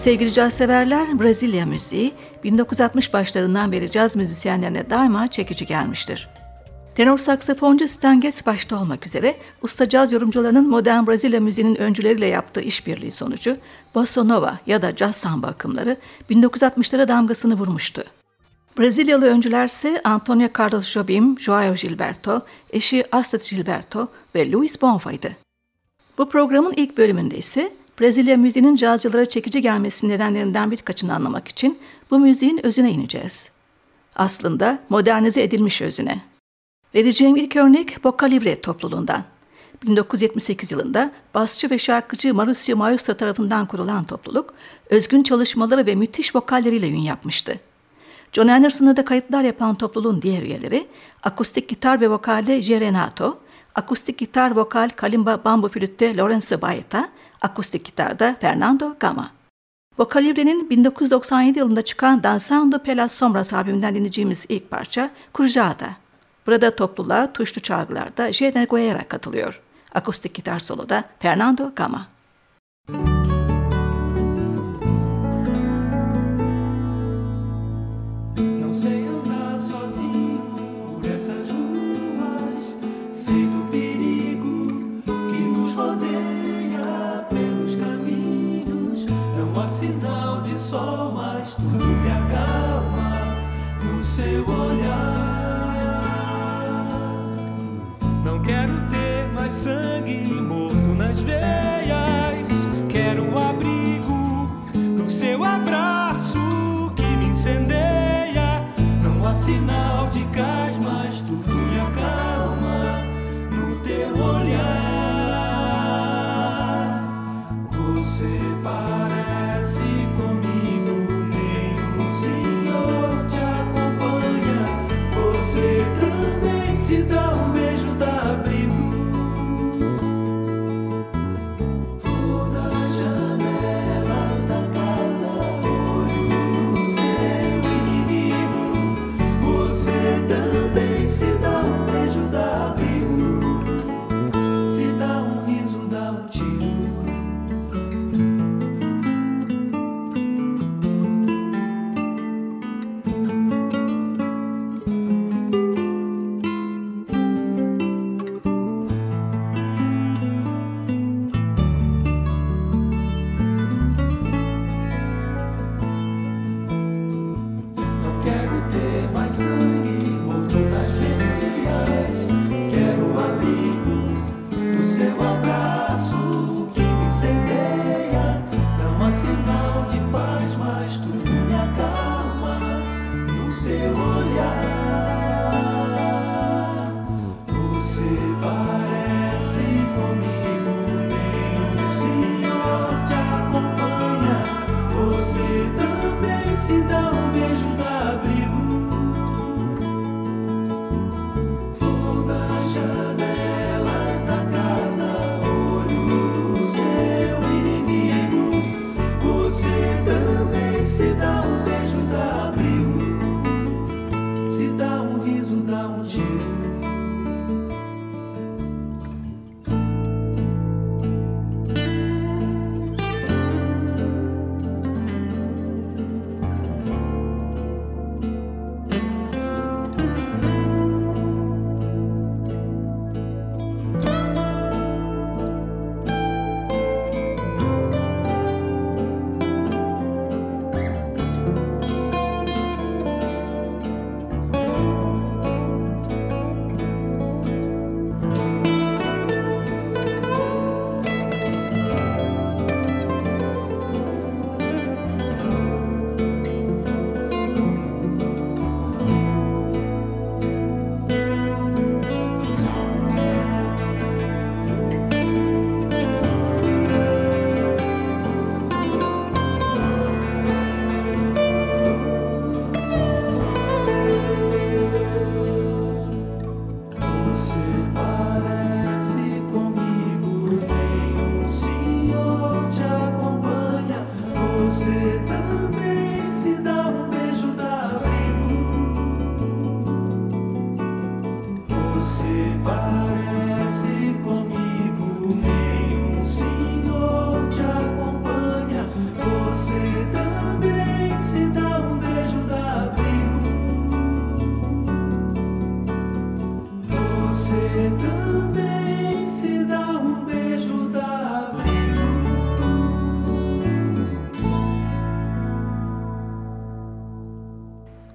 Sevgili caz severler, Brezilya müziği 1960 başlarından beri caz müzisyenlerine daima çekici gelmiştir. Tenor saksafoncu Stan Getz başta olmak üzere usta caz yorumcularının modern Brezilya müziğinin öncüleriyle yaptığı işbirliği sonucu bossa nova ya da caz samba akımları 1960'lara damgasını vurmuştu. Brezilyalı öncüler ise Antonio Carlos Jobim, Joao Gilberto, eşi Astrid Gilberto ve Luis Bonfa'ydı. Bu programın ilk bölümünde ise Brezilya müziğinin cazcılara çekici gelmesinin nedenlerinden birkaçını anlamak için bu müziğin özüne ineceğiz. Aslında modernize edilmiş özüne. Vereceğim ilk örnek Boca Libre topluluğundan. 1978 yılında basçı ve şarkıcı Mauricio Maestra tarafından kurulan topluluk, özgün çalışmaları ve müthiş vokalleriyle ün yapmıştı. John Anderson'la da kayıtlar yapan topluluğun diğer üyeleri, akustik gitar ve vokalde J. Renato, akustik gitar vokal kalimba bambu flütte Lorenzo Baeta, akustik gitarda Fernando Gama. Vokalibre'nin 1997 yılında çıkan Danzando Pelas Sombras albümünden dinleyeceğimiz ilk parça Kurjada. Burada topluluğa tuşlu çalgılarda J. Neguera katılıyor. Akustik gitar soloda Fernando Gama. sinal de cais.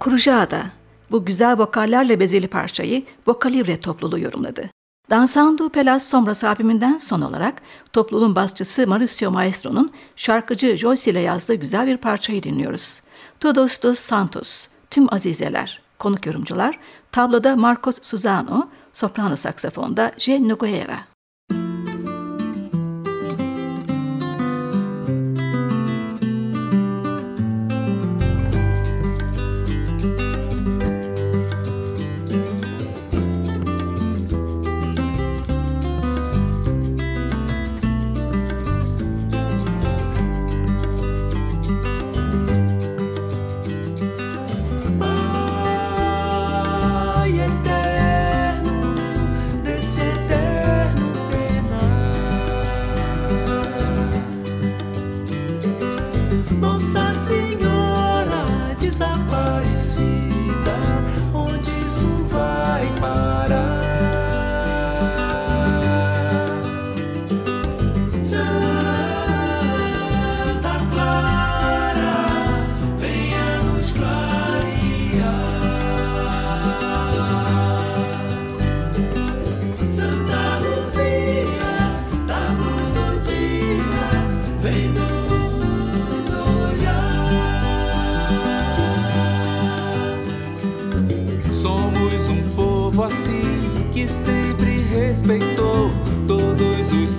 Kurujada bu güzel vokallerle bezeli parçayı Vokalivre topluluğu yorumladı. Dansando Pelas Sombras albümünden son olarak topluluğun basçısı Mauricio Maestro'nun şarkıcı Joyce ile yazdığı güzel bir parçayı dinliyoruz. Todos dos Santos, Tüm Azizeler, konuk yorumcular, tabloda Marcos Suzano, soprano saksafonda J. Nogueira.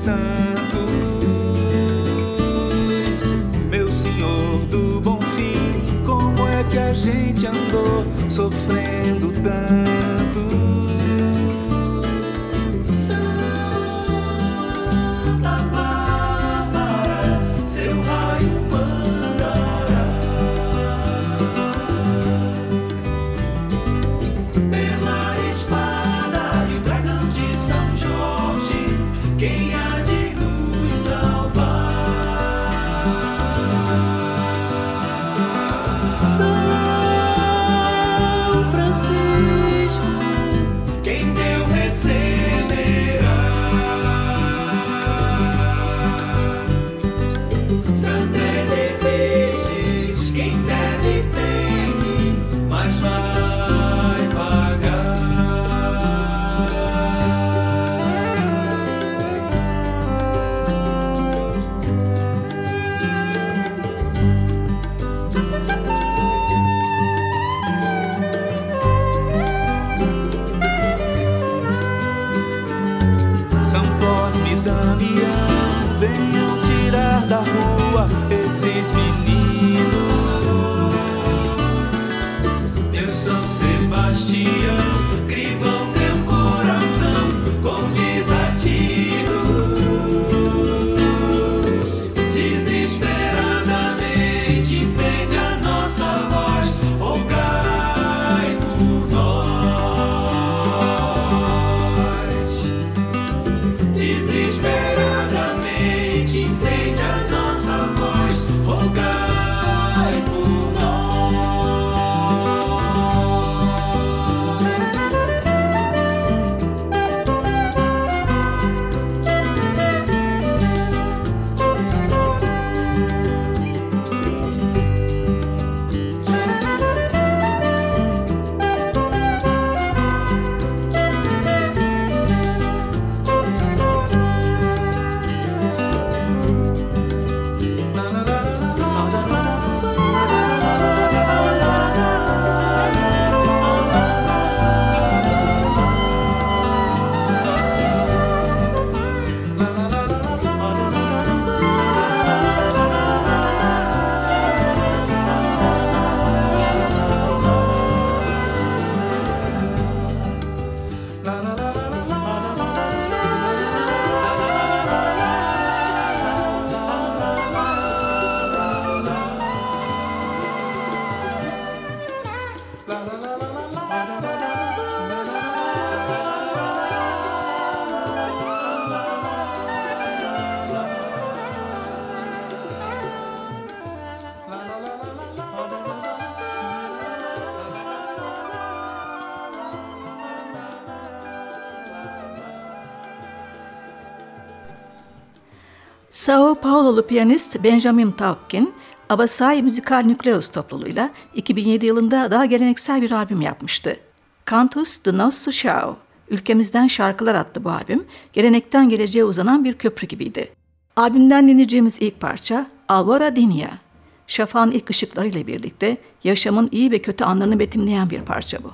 Santos, meu Senhor do Bom Fim, como é que a gente andou sofrendo tanto? Piyanist Benjamin Taupkin, Abasai Müzikal Nükleus topluluğuyla 2007 yılında daha geleneksel bir albüm yapmıştı. Cantus de Nosso Chao, Ülkemizden Şarkılar adlı bu albüm, gelenekten geleceğe uzanan bir köprü gibiydi. Albümden dinleyeceğimiz ilk parça Alvora Dinia. Şafağın ilk ışıklarıyla birlikte yaşamın iyi ve kötü anlarını betimleyen bir parça bu.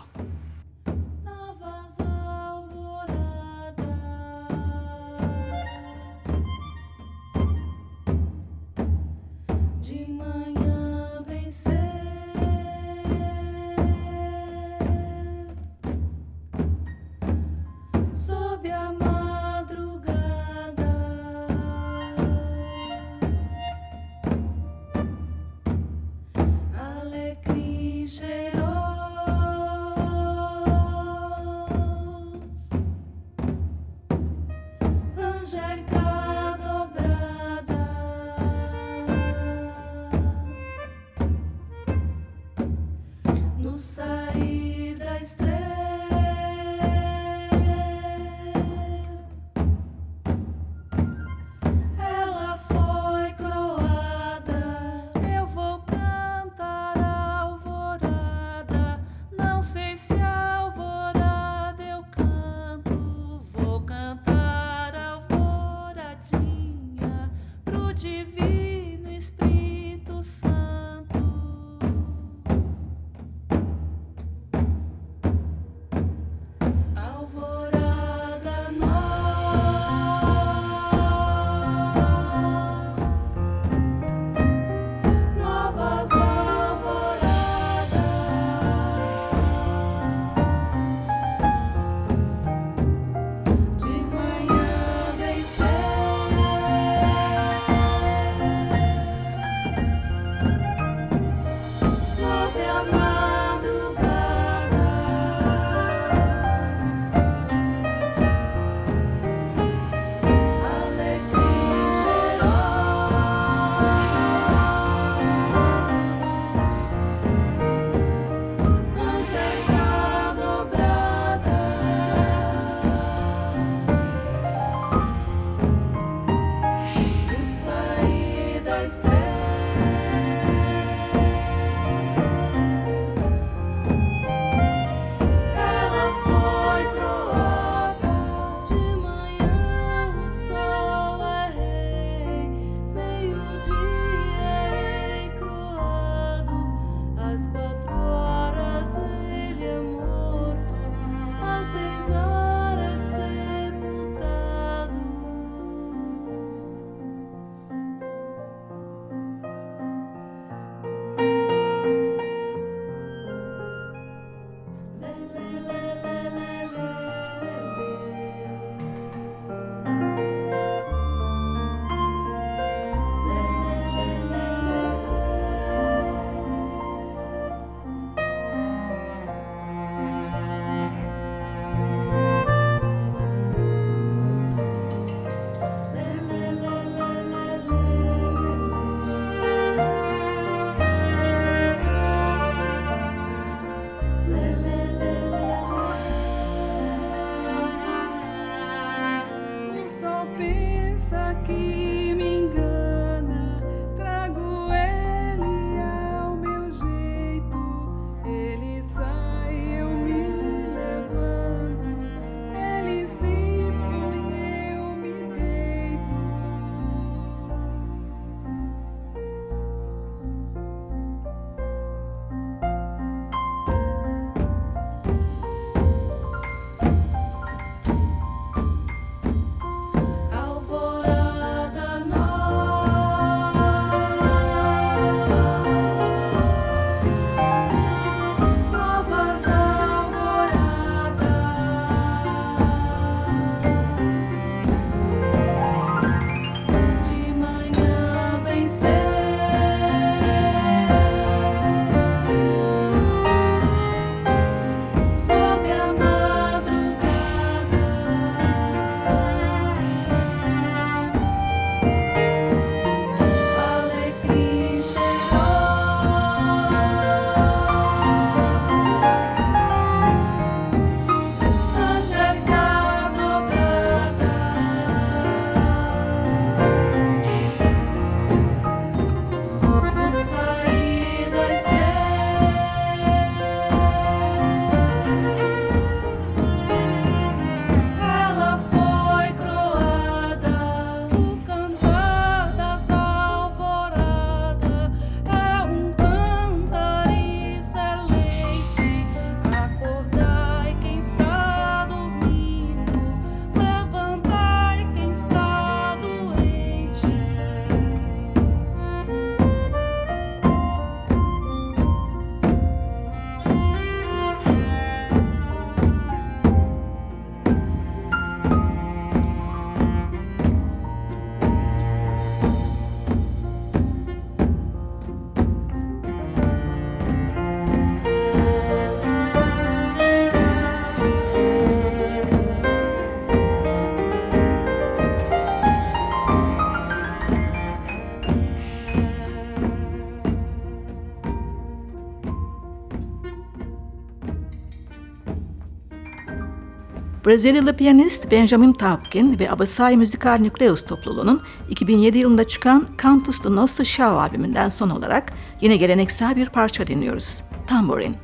Brezilyalı piyanist Benjamin Taupkin ve Abasai Müzikal Nucleus topluluğunun 2007 yılında çıkan Cantus do Nosso Chão albümünden son olarak yine geleneksel bir parça dinliyoruz. Tamborin.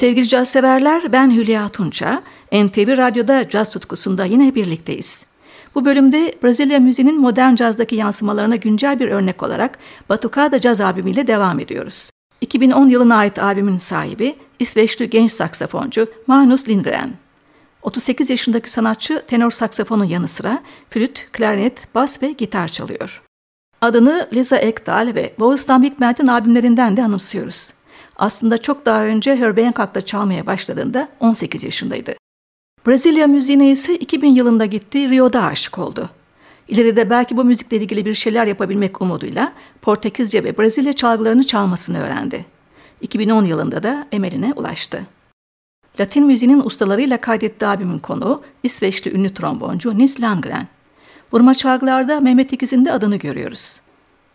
Sevgili caz severler, ben Hülya Tunça. NTV Radyo'da caz tutkusunda yine birlikteyiz. Bu bölümde Brezilya müziğinin modern cazdaki yansımalarına güncel bir örnek olarak Batucada Caz albümüyle devam ediyoruz. 2010 yılına ait albümün sahibi İsveçli genç saksafoncu Magnus Lindgren. 38 yaşındaki sanatçı tenor saksafonun yanı sıra flüt, klarnet, bas ve gitar çalıyor. Adını Lisa Ekdahl ve Wolfgang Wigmert'in albümlerinden de anımsıyoruz. Aslında çok daha önce Herbie Hancock'ta çalmaya başladığında 18 yaşındaydı. Brezilya müziğine ise 2000 yılında gitti Rio'da aşık oldu. İleride belki bu müzikle ilgili bir şeyler yapabilmek umuduyla Portekizce ve Brezilya çalgılarını çalmasını öğrendi. 2010 yılında da emeline ulaştı. Latin müziğinin ustalarıyla kaydettiği albümün konuğu İsveçli ünlü tromboncu Nils Landgren. Vurma çalgılarda Mehmet İkiz'in de adını görüyoruz.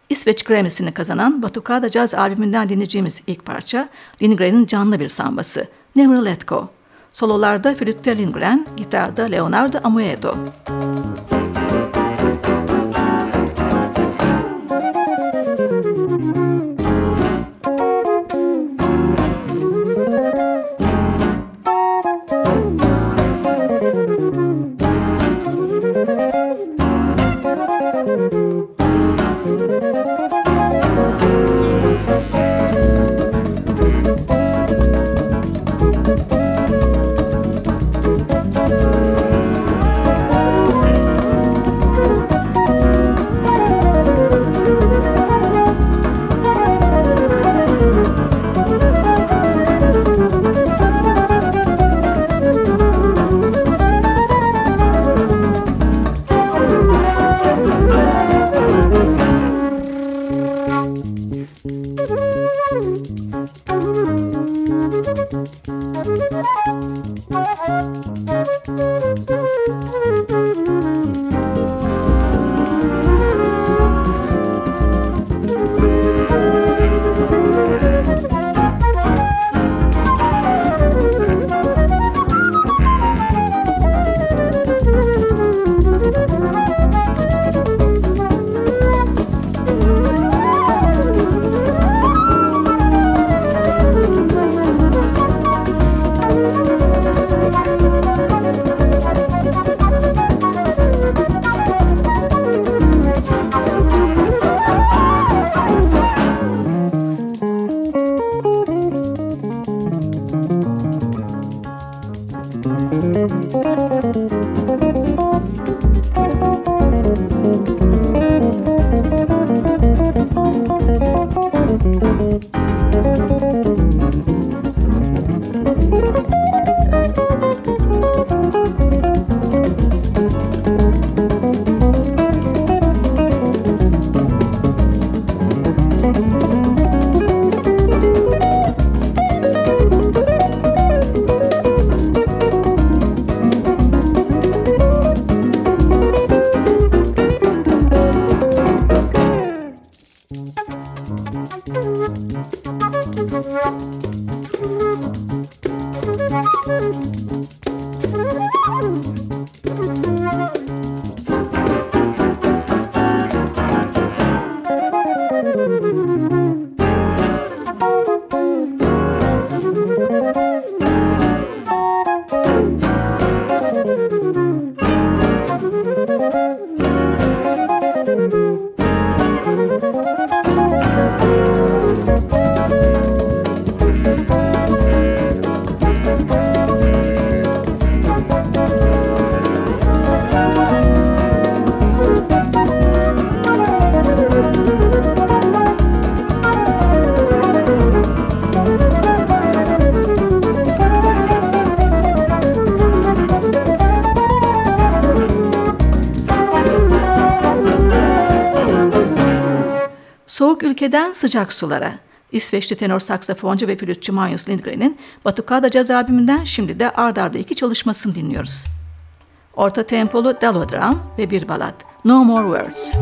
İsveç Grammy'sini kazanan Batucada Jazz albümünden dinleyeceğimiz ilk parça Lindgren'in canlı bir sambası Never Let Go. Sololarda flütte Lindgren, gitarda Leonardo Amoedo. Müzik Thank you. Sıcak sulara. İsveçli tenor saksafoncu ve flütçü Magnus Lindgren'in Batucada Caz albümünden şimdi de ard arda iki çalışmasını dinliyoruz. Orta tempolu Dalodram ve bir balat No More Words.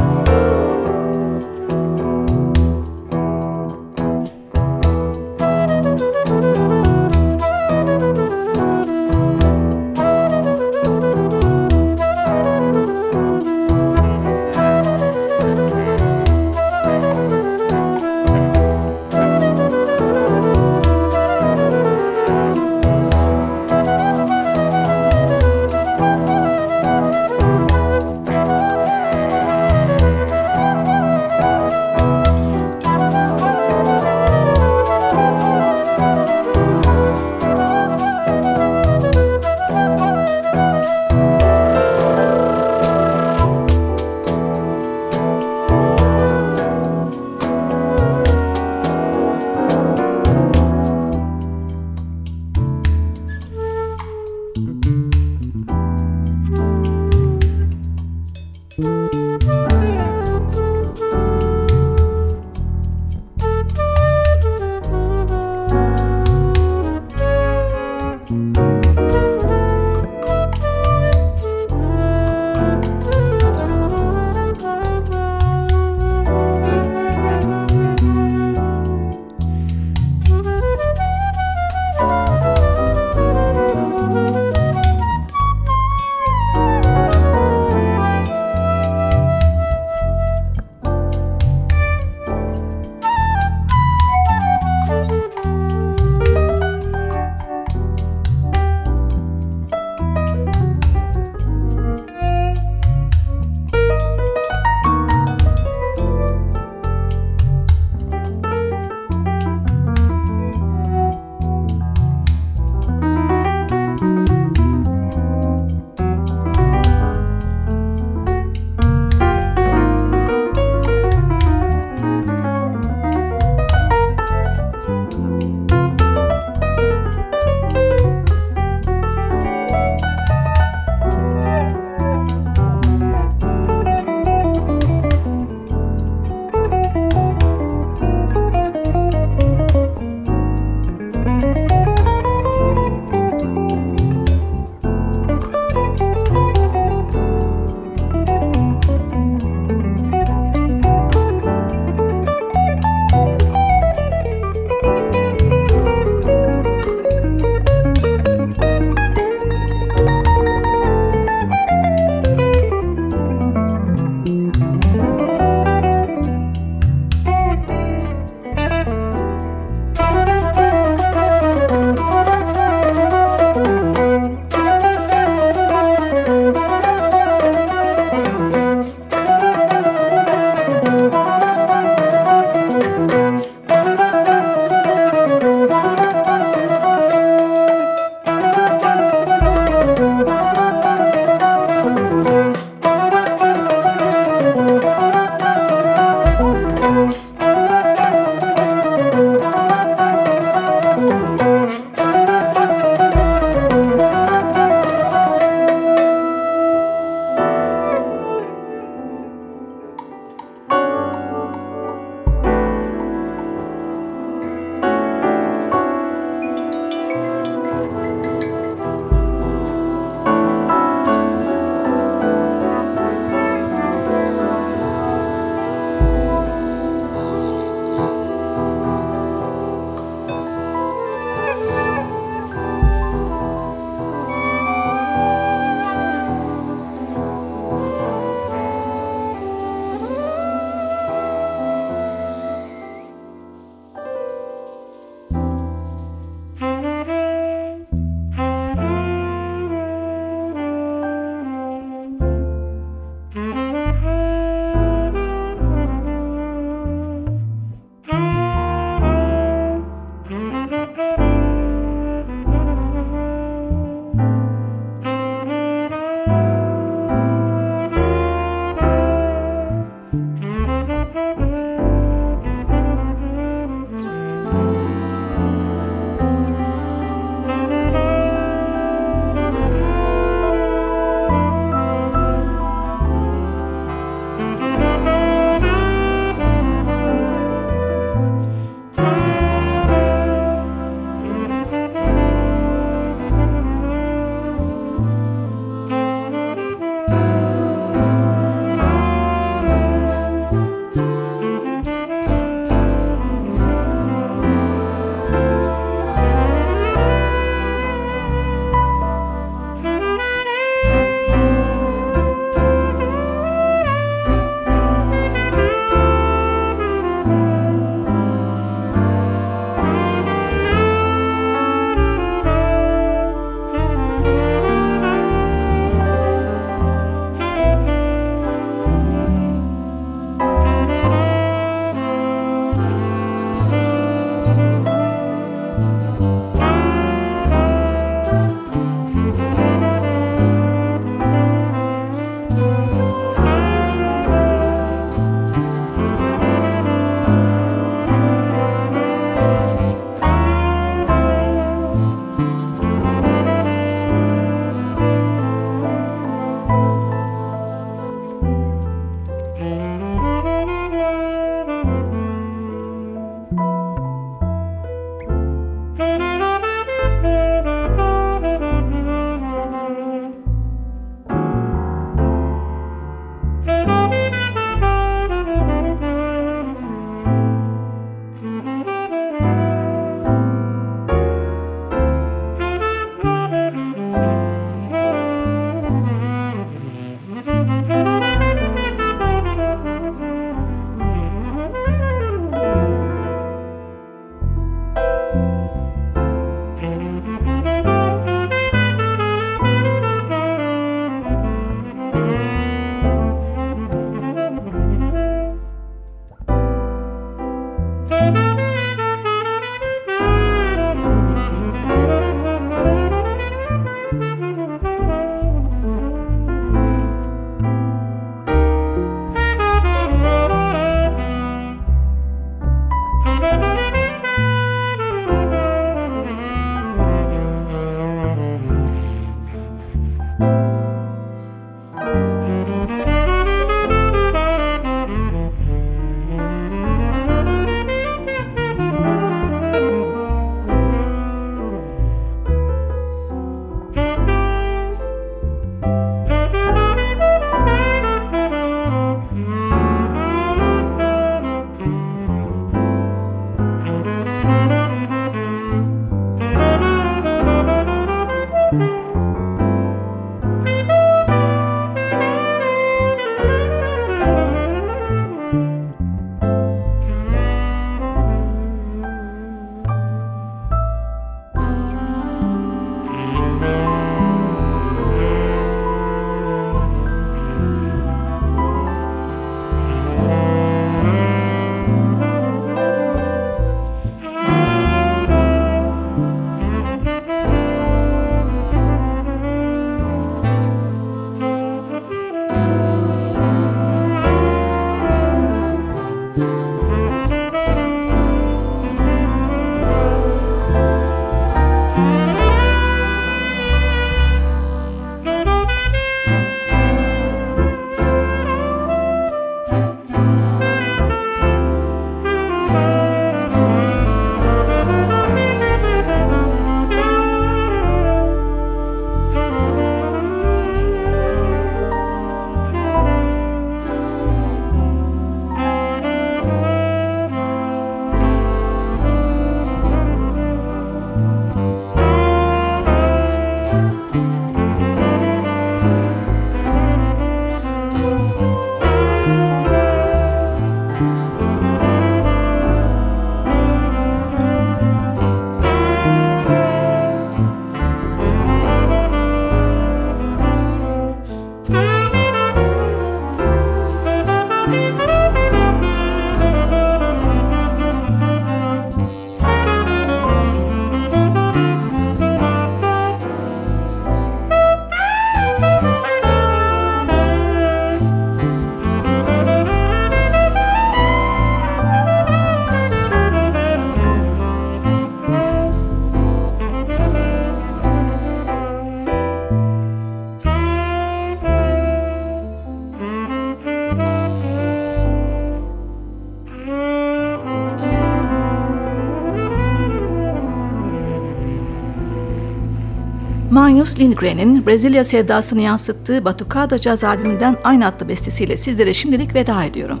Magnus Lindgren'in Brezilya sevdasını yansıttığı Batucada Caz albümünden aynı adlı bestesiyle sizlere şimdilik veda ediyorum.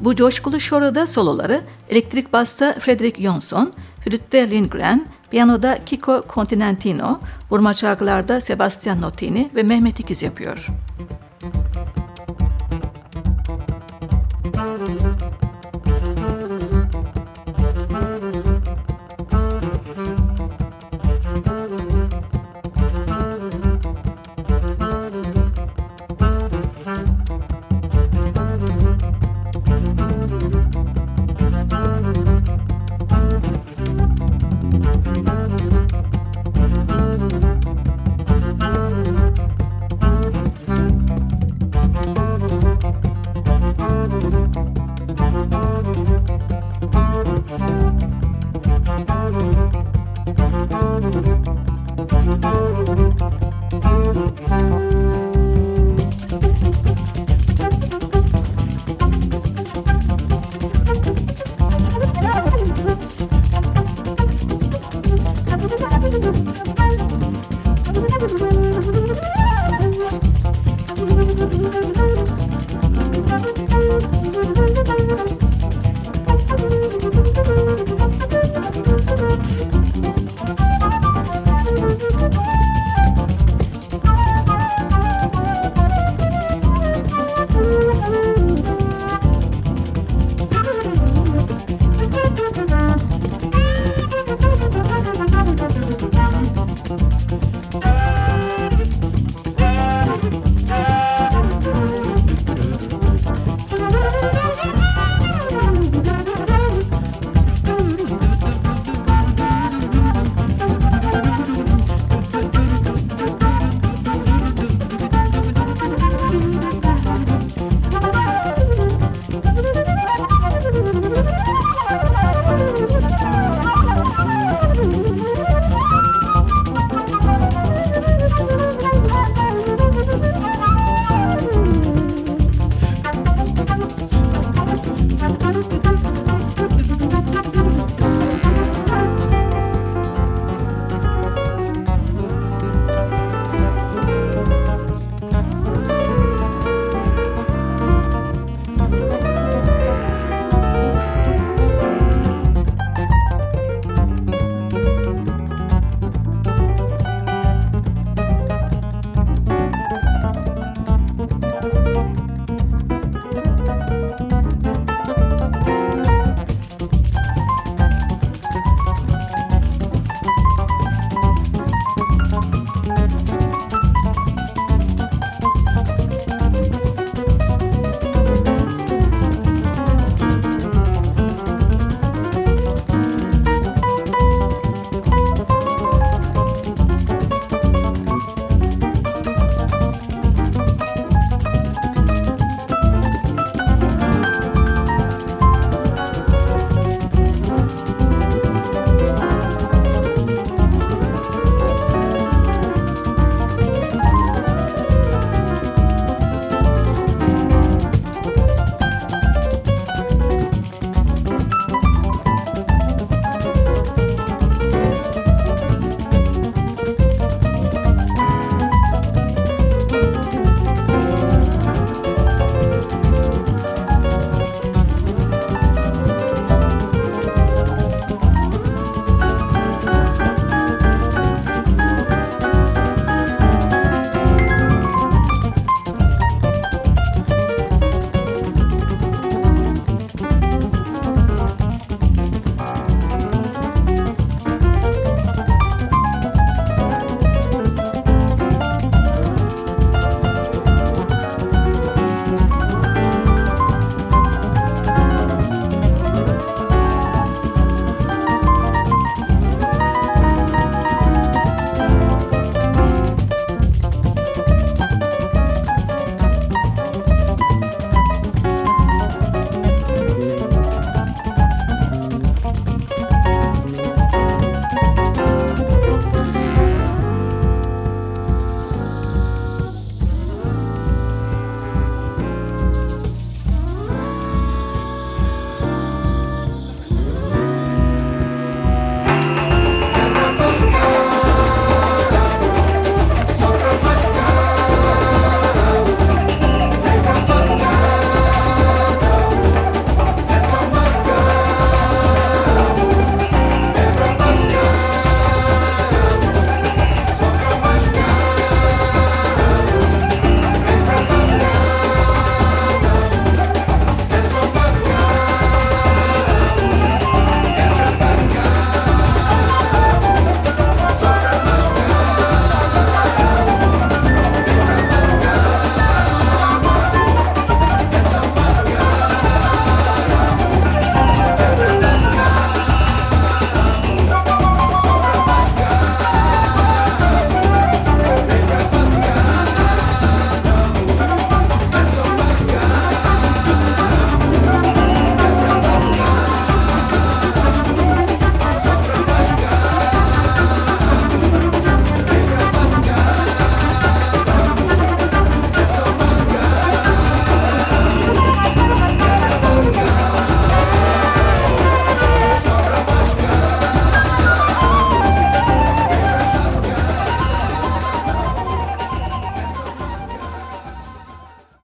Bu coşkulu şorada soloları elektrik basta Frederick Johnson, flütte Lindgren, piyanoda Kiko Continentino, vurma çalgılarda Sebastian Notini ve Mehmet İkiz yapıyor.